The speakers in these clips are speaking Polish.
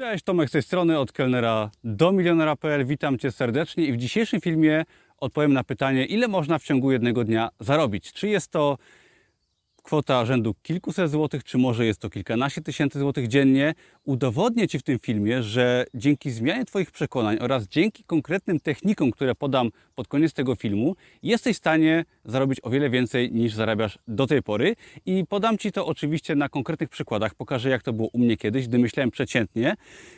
Cześć, Tomek z tej strony, od kelnera do milionera.pl. Witam Cię serdecznie i w dzisiejszym filmie odpowiem na pytanie, ile można w ciągu jednego dnia zarobić. Czy jest to kwota rzędu kilkuset złotych, czy może jest to kilkanaście tysięcy złotych dziennie. Udowodnię Ci w tym filmie, że dzięki zmianie Twoich przekonań oraz dzięki konkretnym technikom, które podam pod koniec tego filmu, jesteś w stanie zarobić o wiele więcej niż zarabiasz do tej pory. I podam Ci to oczywiście na konkretnych przykładach. Pokażę, jak to było u mnie kiedyś, gdy myślałem przeciętnie,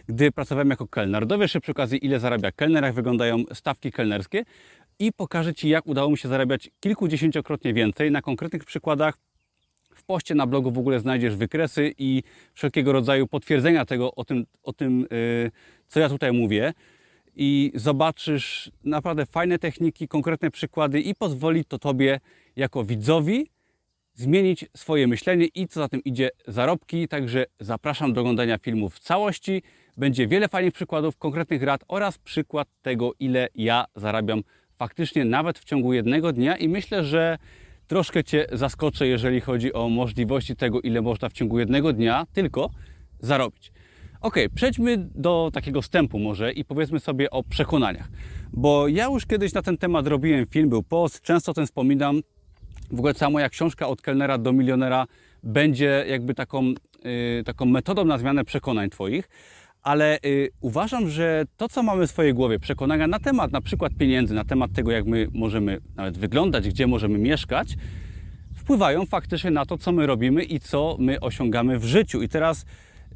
gdy pracowałem jako kelner. Dowiesz się przy okazji, ile zarabia kelner, jak wyglądają stawki kelnerskie i pokażę Ci, jak udało mi się zarabiać kilkudziesięciokrotnie więcej na konkretnych przykładach w poście na blogu w ogóle znajdziesz wykresy i wszelkiego rodzaju potwierdzenia tego, o tym, o tym yy, co ja tutaj mówię. I zobaczysz naprawdę fajne techniki, konkretne przykłady i pozwoli to Tobie jako widzowi zmienić swoje myślenie i co za tym idzie zarobki. Także zapraszam do oglądania filmu w całości. Będzie wiele fajnych przykładów, konkretnych rad oraz przykład tego, ile ja zarabiam faktycznie nawet w ciągu jednego dnia i myślę, że troszkę Cię zaskoczę, jeżeli chodzi o możliwości tego, ile można w ciągu jednego dnia tylko zarobić. Ok, przejdźmy do takiego wstępu może i powiedzmy sobie o przekonaniach. Bo ja już kiedyś na ten temat robiłem film, był post, często ten wspominam. W ogóle cała moja książka od kelnera do milionera będzie jakby taką, yy, taką metodą na zmianę przekonań Twoich ale y, uważam, że to, co mamy w swojej głowie, przekonania na temat na przykład pieniędzy, na temat tego, jak my możemy nawet wyglądać, gdzie możemy mieszkać, wpływają faktycznie na to, co my robimy i co my osiągamy w życiu. I teraz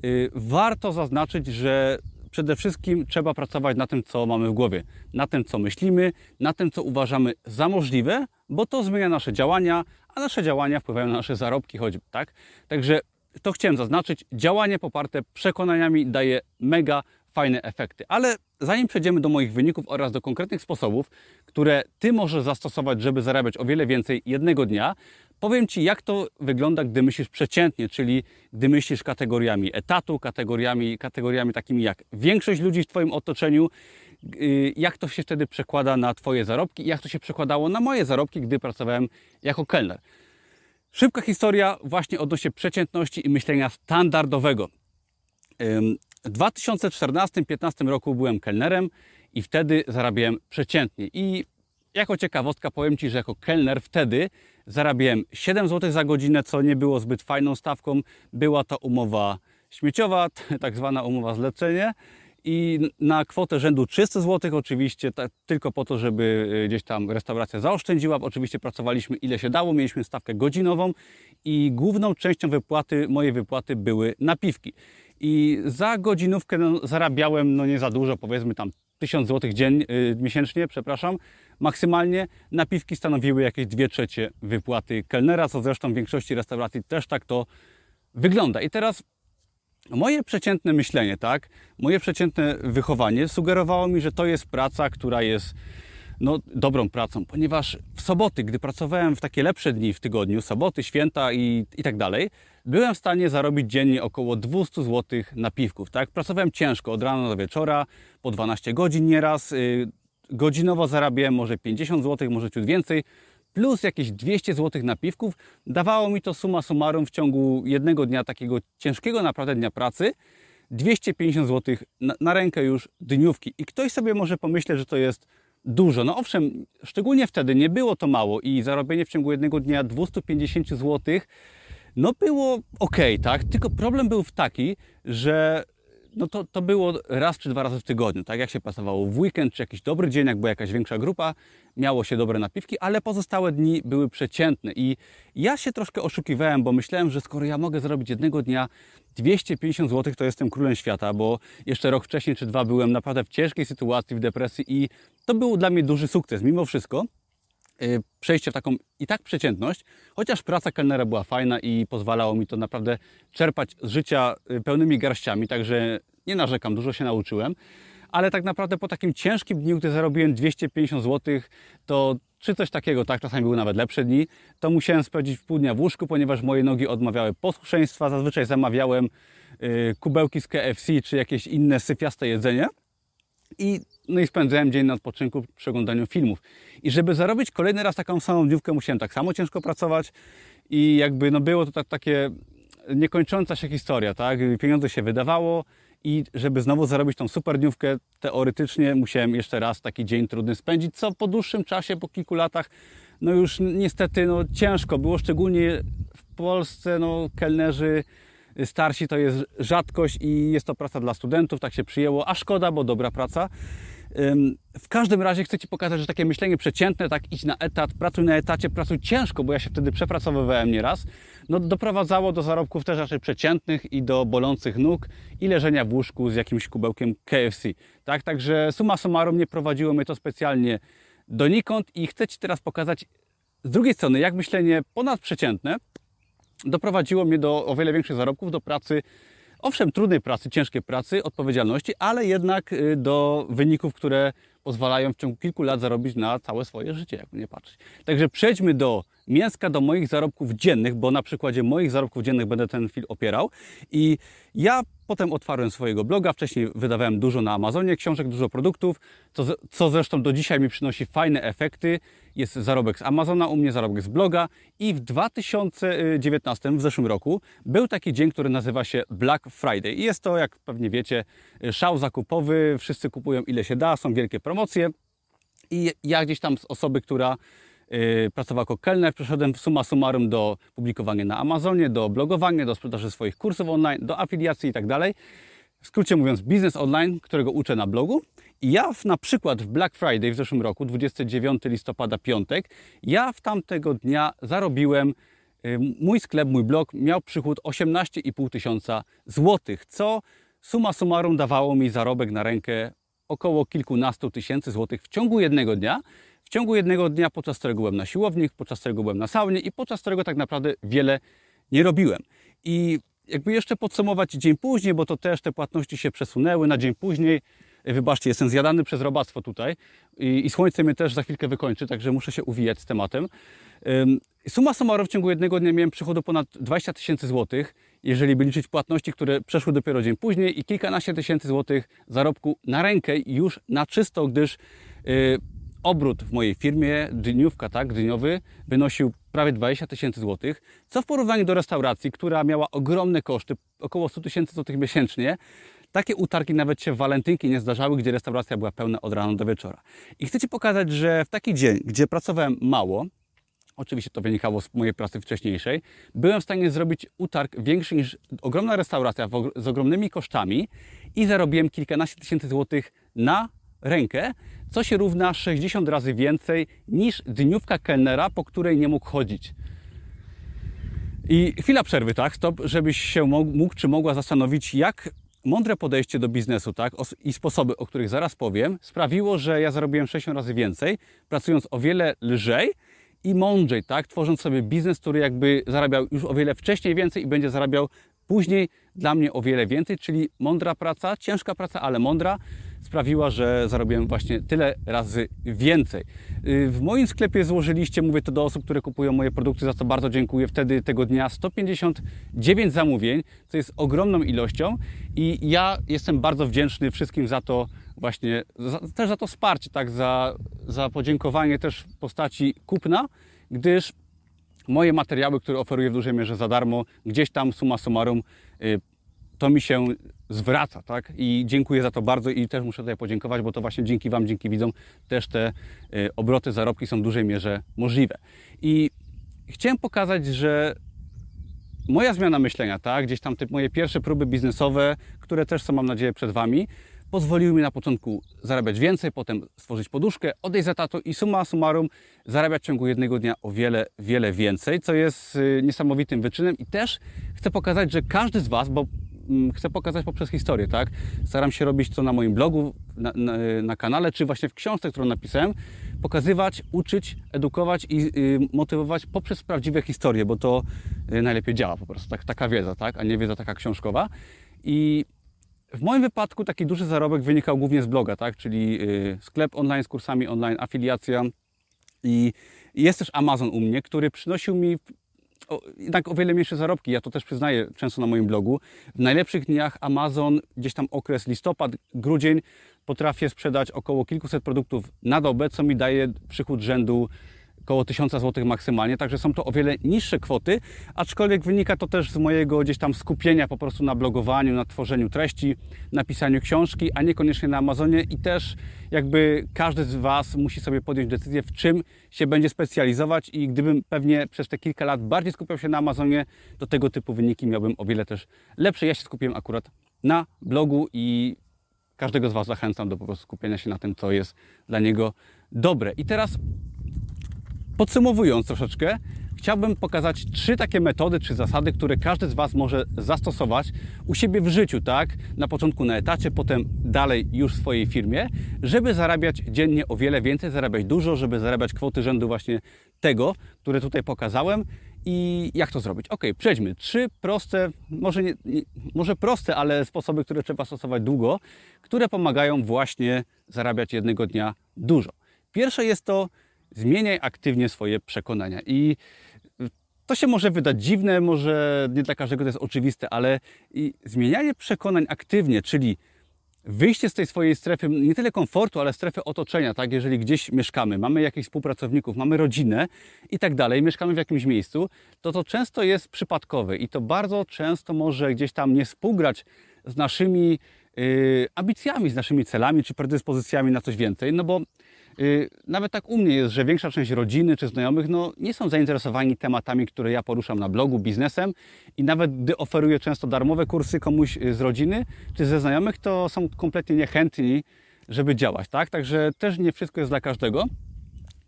y, warto zaznaczyć, że przede wszystkim trzeba pracować na tym, co mamy w głowie, na tym, co myślimy, na tym, co uważamy za możliwe, bo to zmienia nasze działania, a nasze działania wpływają na nasze zarobki choćby, tak? Także to chciałem zaznaczyć, działanie poparte przekonaniami daje mega fajne efekty. Ale zanim przejdziemy do moich wyników oraz do konkretnych sposobów, które Ty możesz zastosować, żeby zarabiać o wiele więcej jednego dnia, powiem Ci, jak to wygląda, gdy myślisz przeciętnie, czyli gdy myślisz kategoriami etatu, kategoriami, kategoriami takimi jak większość ludzi w Twoim otoczeniu, y, jak to się wtedy przekłada na Twoje zarobki jak to się przekładało na moje zarobki, gdy pracowałem jako kelner. Szybka historia właśnie odnośnie przeciętności i myślenia standardowego. W 2014-2015 roku byłem kelnerem i wtedy zarabiałem przeciętnie. I jako ciekawostka powiem Ci, że jako kelner wtedy zarabiałem 7 zł za godzinę, co nie było zbyt fajną stawką. Była to umowa śmieciowa, tak zwana umowa zlecenie i na kwotę rzędu 300 zł oczywiście, tak, tylko po to, żeby y, gdzieś tam restauracja zaoszczędziła. Oczywiście pracowaliśmy ile się dało, mieliśmy stawkę godzinową i główną częścią wypłaty, mojej wypłaty były napiwki. I za godzinówkę no, zarabiałem no nie za dużo, powiedzmy tam 1000 zł dzień, yy, miesięcznie, przepraszam, maksymalnie. Napiwki stanowiły jakieś 2 trzecie wypłaty kelnera, co zresztą w większości restauracji też tak to wygląda. I teraz Moje przeciętne myślenie, tak, moje przeciętne wychowanie sugerowało mi, że to jest praca, która jest no, dobrą pracą, ponieważ w soboty, gdy pracowałem w takie lepsze dni w tygodniu, soboty, święta i, i tak dalej, byłem w stanie zarobić dziennie około 200 zł na piwków. Tak? Pracowałem ciężko, od rana do wieczora, po 12 godzin nieraz. Yy, godzinowo zarabiałem może 50 zł, może ciut więcej plus jakieś 200 zł napiwków, dawało mi to suma summarum w ciągu jednego dnia takiego ciężkiego naprawdę dnia pracy 250 zł na, na rękę już dniówki. I ktoś sobie może pomyśleć, że to jest dużo. No owszem, szczególnie wtedy nie było to mało i zarobienie w ciągu jednego dnia 250 zł no było ok, tak? Tylko problem był taki, że no to, to było raz czy dwa razy w tygodniu, tak jak się pasowało w weekend, czy jakiś dobry dzień, jak była jakaś większa grupa, miało się dobre napiwki, ale pozostałe dni były przeciętne i ja się troszkę oszukiwałem, bo myślałem, że skoro ja mogę zrobić jednego dnia 250 zł, to jestem królem świata, bo jeszcze rok wcześniej czy dwa byłem naprawdę w ciężkiej sytuacji, w depresji i to był dla mnie duży sukces. Mimo wszystko Y, przejście w taką i tak przeciętność, chociaż praca kelnera była fajna i pozwalało mi to naprawdę czerpać z życia y, pełnymi garściami, także nie narzekam, dużo się nauczyłem. Ale tak naprawdę po takim ciężkim dniu, gdy zarobiłem 250 zł, to czy coś takiego, tak, czasami były nawet lepsze dni, to musiałem spędzić pół dnia w łóżku, ponieważ moje nogi odmawiały posłuszeństwa. Zazwyczaj zamawiałem y, kubełki z KFC czy jakieś inne syfiaste jedzenie. I, no i spędzałem dzień na odpoczynku przy oglądaniu filmów. I żeby zarobić kolejny raz taką samą dniówkę, musiałem tak samo ciężko pracować i jakby no było to tak, takie niekończąca się historia, tak? Pieniądze się wydawało i żeby znowu zarobić tą super dniówkę, teoretycznie musiałem jeszcze raz taki dzień trudny spędzić, co po dłuższym czasie, po kilku latach, no już niestety no, ciężko było, szczególnie w Polsce no, kelnerzy starsi to jest rzadkość i jest to praca dla studentów, tak się przyjęło, a szkoda, bo dobra praca. W każdym razie chcę Ci pokazać, że takie myślenie przeciętne, tak idź na etat, pracuj na etacie, pracuj ciężko, bo ja się wtedy przepracowywałem nieraz, no doprowadzało do zarobków też raczej przeciętnych i do bolących nóg i leżenia w łóżku z jakimś kubełkiem KFC. Tak, także suma summarum nie prowadziło mnie to specjalnie donikąd i chcę Ci teraz pokazać z drugiej strony, jak myślenie ponadprzeciętne doprowadziło mnie do o wiele większych zarobków, do pracy owszem, trudnej pracy, ciężkiej pracy, odpowiedzialności, ale jednak y, do wyników, które pozwalają w ciągu kilku lat zarobić na całe swoje życie, jakby nie patrzeć. Także przejdźmy do mięska, do moich zarobków dziennych, bo na przykładzie moich zarobków dziennych będę ten film opierał. I ja potem otwarłem swojego bloga, wcześniej wydawałem dużo na Amazonie książek, dużo produktów, co, co zresztą do dzisiaj mi przynosi fajne efekty. Jest zarobek z Amazona, u mnie zarobek z bloga i w 2019, w zeszłym roku, był taki dzień, który nazywa się Black Friday. I jest to, jak pewnie wiecie, szał zakupowy, wszyscy kupują ile się da, są wielkie promocje. I ja gdzieś tam z osoby, która yy, pracowała jako kelner, przeszedłem summa summarum do publikowania na Amazonie, do blogowania, do sprzedaży swoich kursów online, do afiliacji i tak dalej. W skrócie mówiąc, biznes online, którego uczę na blogu. I ja w, na przykład w Black Friday w zeszłym roku, 29 listopada, piątek, ja w tamtego dnia zarobiłem, yy, mój sklep, mój blog miał przychód 18,5 tysiąca złotych, co summa summarum dawało mi zarobek na rękę około kilkunastu tysięcy złotych w ciągu jednego dnia. W ciągu jednego dnia, podczas którego byłem na siłowni, podczas którego byłem na saunie i podczas którego tak naprawdę wiele nie robiłem. I jakby jeszcze podsumować dzień później, bo to też te płatności się przesunęły na dzień później. Wybaczcie, jestem zjadany przez robactwo tutaj i, i słońce mnie też za chwilkę wykończy, także muszę się uwijać z tematem. Suma summarum w ciągu jednego dnia miałem przychodu ponad 20 tysięcy złotych, jeżeli by liczyć płatności, które przeszły dopiero dzień później i kilkanaście tysięcy złotych zarobku na rękę już na czysto, gdyż yy, obrót w mojej firmie, dniówka, tak, dniowy, wynosił prawie 20 tysięcy złotych, co w porównaniu do restauracji, która miała ogromne koszty, około 100 tysięcy złotych miesięcznie, takie utargi nawet się w walentynki nie zdarzały, gdzie restauracja była pełna od rana do wieczora. I chcę Ci pokazać, że w taki dzień, gdzie pracowałem mało, oczywiście to wynikało z mojej pracy wcześniejszej, byłem w stanie zrobić utarg większy niż ogromna restauracja z ogromnymi kosztami i zarobiłem kilkanaście tysięcy złotych na rękę, co się równa 60 razy więcej niż dniówka kelnera, po której nie mógł chodzić. I chwila przerwy, tak, stop, żebyś się mógł czy mogła zastanowić, jak mądre podejście do biznesu tak, i sposoby, o których zaraz powiem, sprawiło, że ja zarobiłem 60 razy więcej, pracując o wiele lżej i mądrzej, tak, tworząc sobie biznes, który jakby zarabiał już o wiele wcześniej więcej i będzie zarabiał później dla mnie o wiele więcej, czyli mądra praca, ciężka praca, ale mądra, sprawiła, że zarobiłem właśnie tyle razy więcej. Y, w moim sklepie złożyliście, mówię to do osób, które kupują moje produkty, za co bardzo dziękuję, wtedy tego dnia 159 zamówień, co jest ogromną ilością i ja jestem bardzo wdzięczny wszystkim za to właśnie, za, też za to wsparcie, tak, za, za podziękowanie też w postaci kupna, gdyż moje materiały, które oferuję w dużej mierze za darmo, gdzieś tam summa summarum y, to mi się zwraca, tak? I dziękuję za to bardzo i też muszę tutaj podziękować, bo to właśnie dzięki Wam, dzięki widzom też te y, obroty, zarobki są w dużej mierze możliwe. I chciałem pokazać, że moja zmiana myślenia, tak? Gdzieś tam te moje pierwsze próby biznesowe, które też są, mam nadzieję, przed Wami, pozwoliły mi na początku zarabiać więcej, potem stworzyć poduszkę, odejść za tato i summa summarum zarabiać w ciągu jednego dnia o wiele, wiele więcej, co jest y, niesamowitym wyczynem i też chcę pokazać, że każdy z Was, bo chcę pokazać poprzez historię, tak? Staram się robić to na moim blogu, na, na, na kanale, czy właśnie w książce, którą napisałem, pokazywać, uczyć, edukować i y, motywować poprzez prawdziwe historie, bo to y, najlepiej działa po prostu, tak, taka wiedza, tak? A nie wiedza taka książkowa. I w moim wypadku taki duży zarobek wynikał głównie z bloga, tak? czyli y, sklep online z kursami online, afiliacja i jest też Amazon u mnie, który przynosił mi o, jednak o wiele mniejsze zarobki. Ja to też przyznaję często na moim blogu. W najlepszych dniach Amazon, gdzieś tam okres listopad, grudzień, potrafię sprzedać około kilkuset produktów na dobę, co mi daje przychód rzędu około 1000 zł maksymalnie, także są to o wiele niższe kwoty, aczkolwiek wynika to też z mojego gdzieś tam skupienia po prostu na blogowaniu, na tworzeniu treści, na pisaniu książki, a niekoniecznie na Amazonie i też jakby każdy z Was musi sobie podjąć decyzję, w czym się będzie specjalizować i gdybym pewnie przez te kilka lat bardziej skupiał się na Amazonie, to tego typu wyniki miałbym o wiele też lepsze. Ja się skupiłem akurat na blogu i każdego z Was zachęcam do po prostu skupienia się na tym, co jest dla niego dobre. I teraz Podsumowując troszeczkę, chciałbym pokazać trzy takie metody czy zasady, które każdy z Was może zastosować u siebie w życiu, tak? Na początku na etacie, potem dalej już w swojej firmie, żeby zarabiać dziennie o wiele więcej, zarabiać dużo, żeby zarabiać kwoty rzędu właśnie tego, które tutaj pokazałem. I jak to zrobić? Ok, przejdźmy. Trzy proste, może, nie, nie, może proste, ale sposoby, które trzeba stosować długo, które pomagają właśnie zarabiać jednego dnia dużo. Pierwsze jest to zmieniaj aktywnie swoje przekonania. I to się może wydać dziwne, może nie dla każdego to jest oczywiste, ale zmienianie przekonań aktywnie, czyli wyjście z tej swojej strefy nie tyle komfortu, ale strefy otoczenia, tak? Jeżeli gdzieś mieszkamy, mamy jakichś współpracowników, mamy rodzinę i tak dalej, mieszkamy w jakimś miejscu, to to często jest przypadkowe i to bardzo często może gdzieś tam nie współgrać z naszymi yy, ambicjami, z naszymi celami czy predyspozycjami na coś więcej, no bo Y, nawet tak u mnie jest, że większa część rodziny czy znajomych no, nie są zainteresowani tematami, które ja poruszam na blogu, biznesem i nawet gdy oferuję często darmowe kursy komuś y, z rodziny czy ze znajomych, to są kompletnie niechętni, żeby działać. Tak? Także też nie wszystko jest dla każdego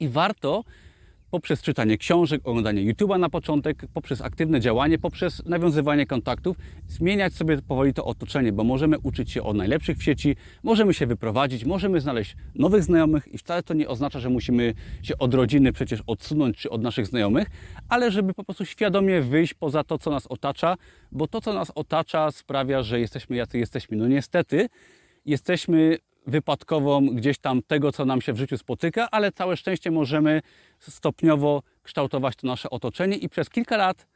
i warto poprzez czytanie książek, oglądanie YouTube'a na początek, poprzez aktywne działanie, poprzez nawiązywanie kontaktów, zmieniać sobie powoli to otoczenie, bo możemy uczyć się od najlepszych w sieci, możemy się wyprowadzić, możemy znaleźć nowych znajomych i wcale to nie oznacza, że musimy się od rodziny przecież odsunąć czy od naszych znajomych, ale żeby po prostu świadomie wyjść poza to, co nas otacza, bo to, co nas otacza sprawia, że jesteśmy jacy jesteśmy. No niestety, jesteśmy wypadkową gdzieś tam tego, co nam się w życiu spotyka, ale całe szczęście możemy stopniowo kształtować to nasze otoczenie i przez kilka lat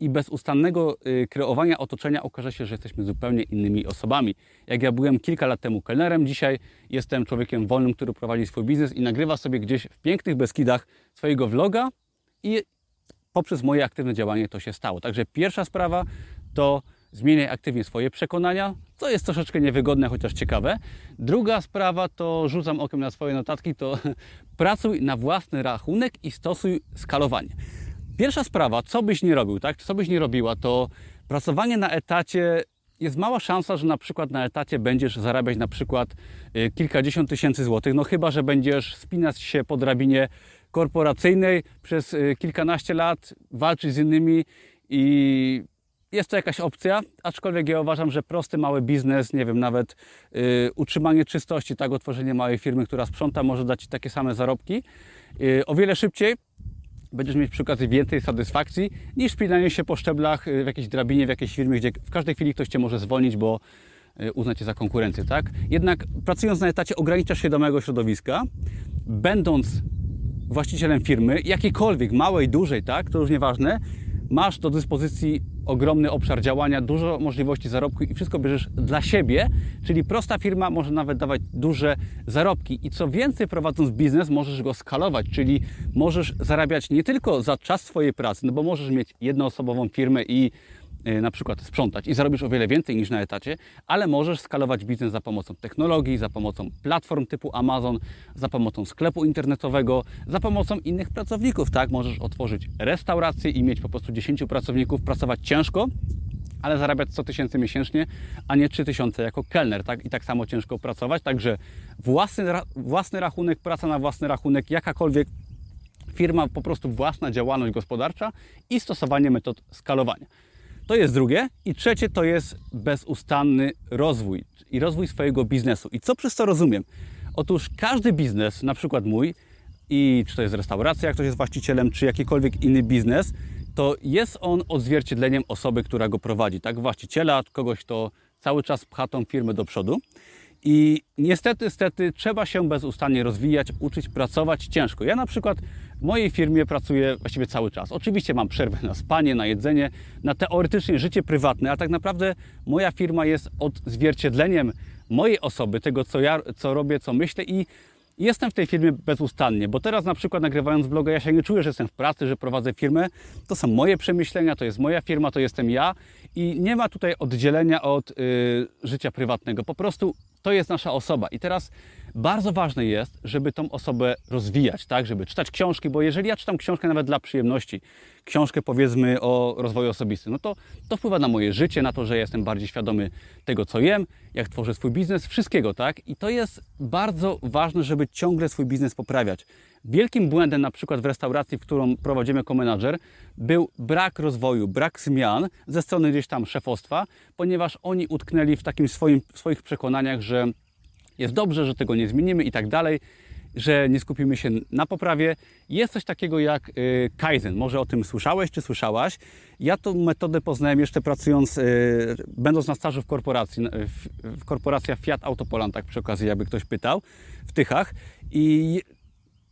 i bez ustannego y, kreowania otoczenia okaże się, że jesteśmy zupełnie innymi osobami. Jak ja byłem kilka lat temu kelnerem, dzisiaj jestem człowiekiem wolnym, który prowadzi swój biznes i nagrywa sobie gdzieś w pięknych Beskidach swojego vloga i poprzez moje aktywne działanie to się stało. Także pierwsza sprawa to zmieniaj aktywnie swoje przekonania, co jest troszeczkę niewygodne, chociaż ciekawe. Druga sprawa to rzucam okiem na swoje notatki, to pracuj na własny rachunek i stosuj skalowanie. Pierwsza sprawa, co byś nie robił, tak? Co byś nie robiła, to pracowanie na etacie jest mała szansa, że na przykład na etacie będziesz zarabiać na przykład y, kilkadziesiąt tysięcy złotych, no chyba, że będziesz spinać się po drabinie korporacyjnej przez y, kilkanaście lat, walczyć z innymi i jest to jakaś opcja, aczkolwiek ja uważam, że prosty mały biznes, nie wiem, nawet yy, utrzymanie czystości, tak, otworzenie małej firmy, która sprząta, może dać Ci takie same zarobki. Yy, o wiele szybciej będziesz mieć przy okazji więcej satysfakcji niż spinanie się po szczeblach y, w jakiejś drabinie, w jakiejś firmie, gdzie w każdej chwili ktoś Cię może zwolnić, bo y, uzna Cię za konkurencję, tak? Jednak pracując na etacie ograniczasz się do małego środowiska, będąc właścicielem firmy, jakiejkolwiek, małej, dużej, tak, to już nieważne, masz do dyspozycji ogromny obszar działania, dużo możliwości zarobku i wszystko bierzesz dla siebie, czyli prosta firma może nawet dawać duże zarobki. I co więcej prowadząc biznes możesz go skalować, czyli możesz zarabiać nie tylko za czas swojej pracy, no bo możesz mieć jednoosobową firmę i na przykład sprzątać i zarobisz o wiele więcej niż na etacie, ale możesz skalować biznes za pomocą technologii, za pomocą platform typu Amazon, za pomocą sklepu internetowego, za pomocą innych pracowników, tak? Możesz otworzyć restaurację i mieć po prostu 10 pracowników, pracować ciężko, ale zarabiać 100 tysięcy miesięcznie, a nie 3 tysiące jako kelner, tak? I tak samo ciężko pracować, także własny, własny rachunek, praca na własny rachunek, jakakolwiek firma, po prostu własna działalność gospodarcza i stosowanie metod skalowania. To jest drugie. I trzecie to jest bezustanny rozwój i rozwój swojego biznesu. I co przez to rozumiem? Otóż każdy biznes, na przykład mój, i czy to jest restauracja, jak ktoś jest właścicielem, czy jakikolwiek inny biznes, to jest on odzwierciedleniem osoby, która go prowadzi, tak? Właściciela, kogoś, kto cały czas pcha tą firmę do przodu. I niestety, niestety trzeba się bezustannie rozwijać, uczyć, pracować ciężko. Ja na przykład w mojej firmie pracuję właściwie cały czas. Oczywiście mam przerwę na spanie, na jedzenie, na teoretycznie życie prywatne, a tak naprawdę moja firma jest odzwierciedleniem mojej osoby, tego co ja co robię, co myślę i I jestem w tej firmie bezustannie, bo teraz na przykład nagrywając vloga, ja się nie czuję, że jestem w pracy, że prowadzę firmę. To są moje przemyślenia, to jest moja firma, to jestem ja i nie ma tutaj oddzielenia od y, życia prywatnego. Po prostu to jest nasza osoba. I teraz bardzo ważne jest, żeby tą osobę rozwijać, tak, żeby czytać książki, bo jeżeli ja czytam książkę nawet dla przyjemności, książkę powiedzmy o rozwoju osobistym, no to to wpływa na moje życie, na to, że jestem bardziej świadomy tego, co jem, jak tworzę swój biznes, wszystkiego, tak? I to jest bardzo ważne, żeby ciągle swój biznes poprawiać. Wielkim błędem na przykład w restauracji, w którą prowadzimy jako menadżer, był brak rozwoju, brak zmian ze strony gdzieś tam szefostwa, ponieważ oni utknęli w takim swoim, w swoich przekonaniach, że jest dobrze, że tego nie zmienimy i tak dalej, że nie skupimy się na poprawie. Jest coś takiego jak y, Kaizen. Może o tym słyszałeś czy słyszałaś? Ja tą metodę poznałem jeszcze pracując, y, będąc na stażu w korporacji, w, w korporacja Fiat Autopolan, tak przy okazji, jakby ktoś pytał, w Tychach. I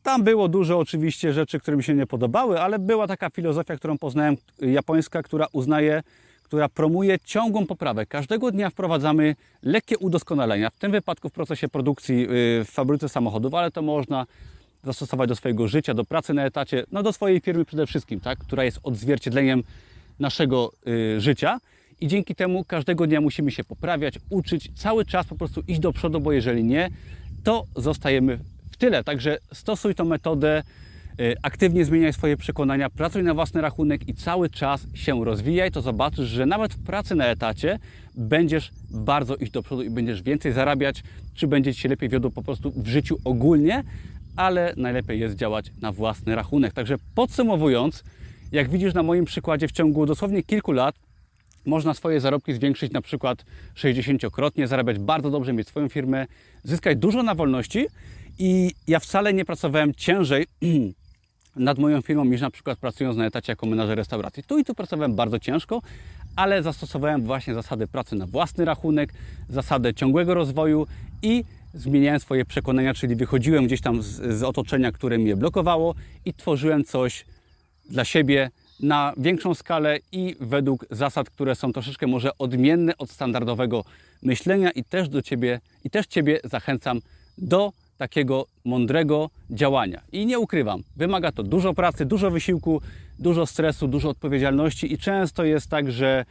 tam było dużo oczywiście rzeczy, które mi się nie podobały, ale była taka filozofia, którą poznałem, japońska, która uznaje która promuje ciągłą poprawę. Każdego dnia wprowadzamy lekkie udoskonalenia, w tym wypadku w procesie produkcji y, w fabryce samochodów, ale to można zastosować do swojego życia, do pracy na etacie, no do swojej firmy przede wszystkim, tak, która jest odzwierciedleniem naszego y, życia. I dzięki temu każdego dnia musimy się poprawiać, uczyć, cały czas po prostu iść do przodu, bo jeżeli nie, to zostajemy tyle. Także stosuj tą metodę Y, aktywnie zmieniaj swoje przekonania, pracuj na własny rachunek i cały czas się rozwijaj, to zobaczysz, że nawet w pracy na etacie będziesz bardzo iść do przodu i będziesz więcej zarabiać, czy będzie Ci się lepiej wiodło po prostu w życiu ogólnie, ale najlepiej jest działać na własny rachunek. Także podsumowując, jak widzisz na moim przykładzie, w ciągu dosłownie kilku lat można swoje zarobki zwiększyć na przykład 60-krotnie, zarabiać bardzo dobrze, mieć swoją firmę, zyskać dużo na wolności i ja wcale nie pracowałem ciężej nad moją firmą niż na przykład pracując na etacie jako menadżer restauracji. Tu i tu pracowałem bardzo ciężko, ale zastosowałem właśnie zasady pracy na własny rachunek, zasadę ciągłego rozwoju i zmieniałem swoje przekonania, czyli wychodziłem gdzieś tam z, z otoczenia, które mnie blokowało i tworzyłem coś dla siebie na większą skalę i według zasad, które są troszeczkę może odmienne od standardowego myślenia i też do Ciebie, i też Ciebie zachęcam do takiego mądrego działania. I nie ukrywam, wymaga to dużo pracy, dużo wysiłku, dużo stresu, dużo odpowiedzialności i często jest tak, że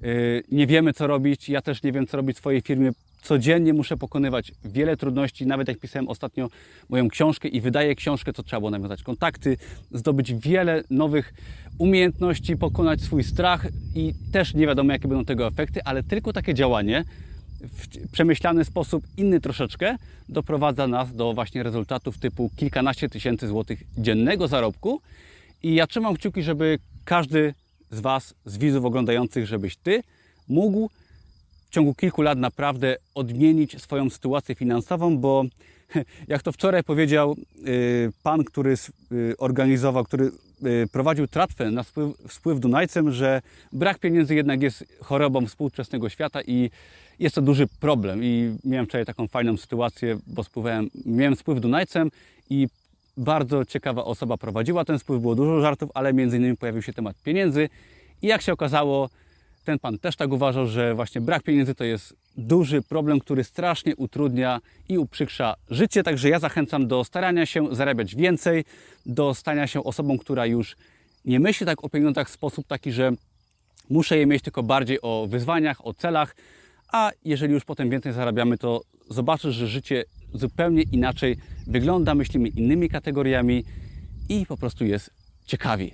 yy, nie wiemy co robić. Ja też nie wiem co robić w swojej firmie. Codziennie muszę pokonywać wiele trudności. Nawet jak pisałem ostatnio moją książkę i wydaję książkę, to trzeba było nawiązać kontakty, zdobyć wiele nowych umiejętności, pokonać swój strach i też nie wiadomo jakie będą tego efekty, ale tylko takie działanie w przemyślany sposób, inny troszeczkę, doprowadza nas do właśnie rezultatów typu kilkanaście tysięcy złotych dziennego zarobku. I ja trzymam kciuki, żeby każdy z Was, z widzów oglądających, żebyś Ty mógł w ciągu kilku lat naprawdę odmienić swoją sytuację finansową, bo jak to wczoraj powiedział y, pan, który y, organizował, który y, prowadził tratwę na spływ, spływ Dunajcem, że brak pieniędzy jednak jest chorobą współczesnego świata i jest to duży problem. I miałem wczoraj taką fajną sytuację, bo spływałem, miałem spływ Dunajcem i bardzo ciekawa osoba prowadziła ten spływ, było dużo żartów, ale między innymi pojawił się temat pieniędzy i jak się okazało, ten pan też tak uważał, że właśnie brak pieniędzy to jest duży problem, który strasznie utrudnia i uprzykrza życie. Także ja zachęcam do starania się zarabiać więcej, do stania się osobą, która już nie myśli tak o pieniądzach w sposób taki, że muszę je mieć tylko bardziej o wyzwaniach, o celach, a jeżeli już potem więcej zarabiamy, to zobaczysz, że życie zupełnie inaczej wygląda, myślimy innymi kategoriami i po prostu jest ciekawiej.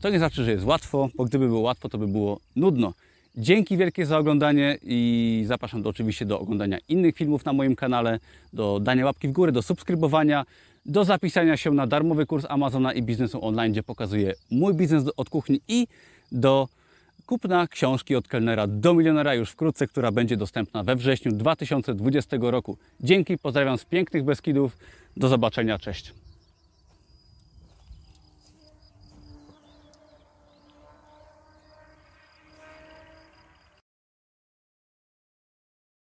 To nie znaczy, że jest łatwo, bo gdyby było łatwo, to by było nudno. Dzięki wielkie za oglądanie i zapraszam do, oczywiście do oglądania innych filmów na moim kanale, do dania łapki w górę, do subskrybowania, do zapisania się na darmowy kurs Amazona i biznesu online, gdzie pokazuję mój biznes od kuchni i do kupna książki od kelnera do milionera już wkrótce, która będzie dostępna we wrześniu 2020 roku. Dzięki, pozdrawiam z pięknych Beskidów. Do zobaczenia, cześć.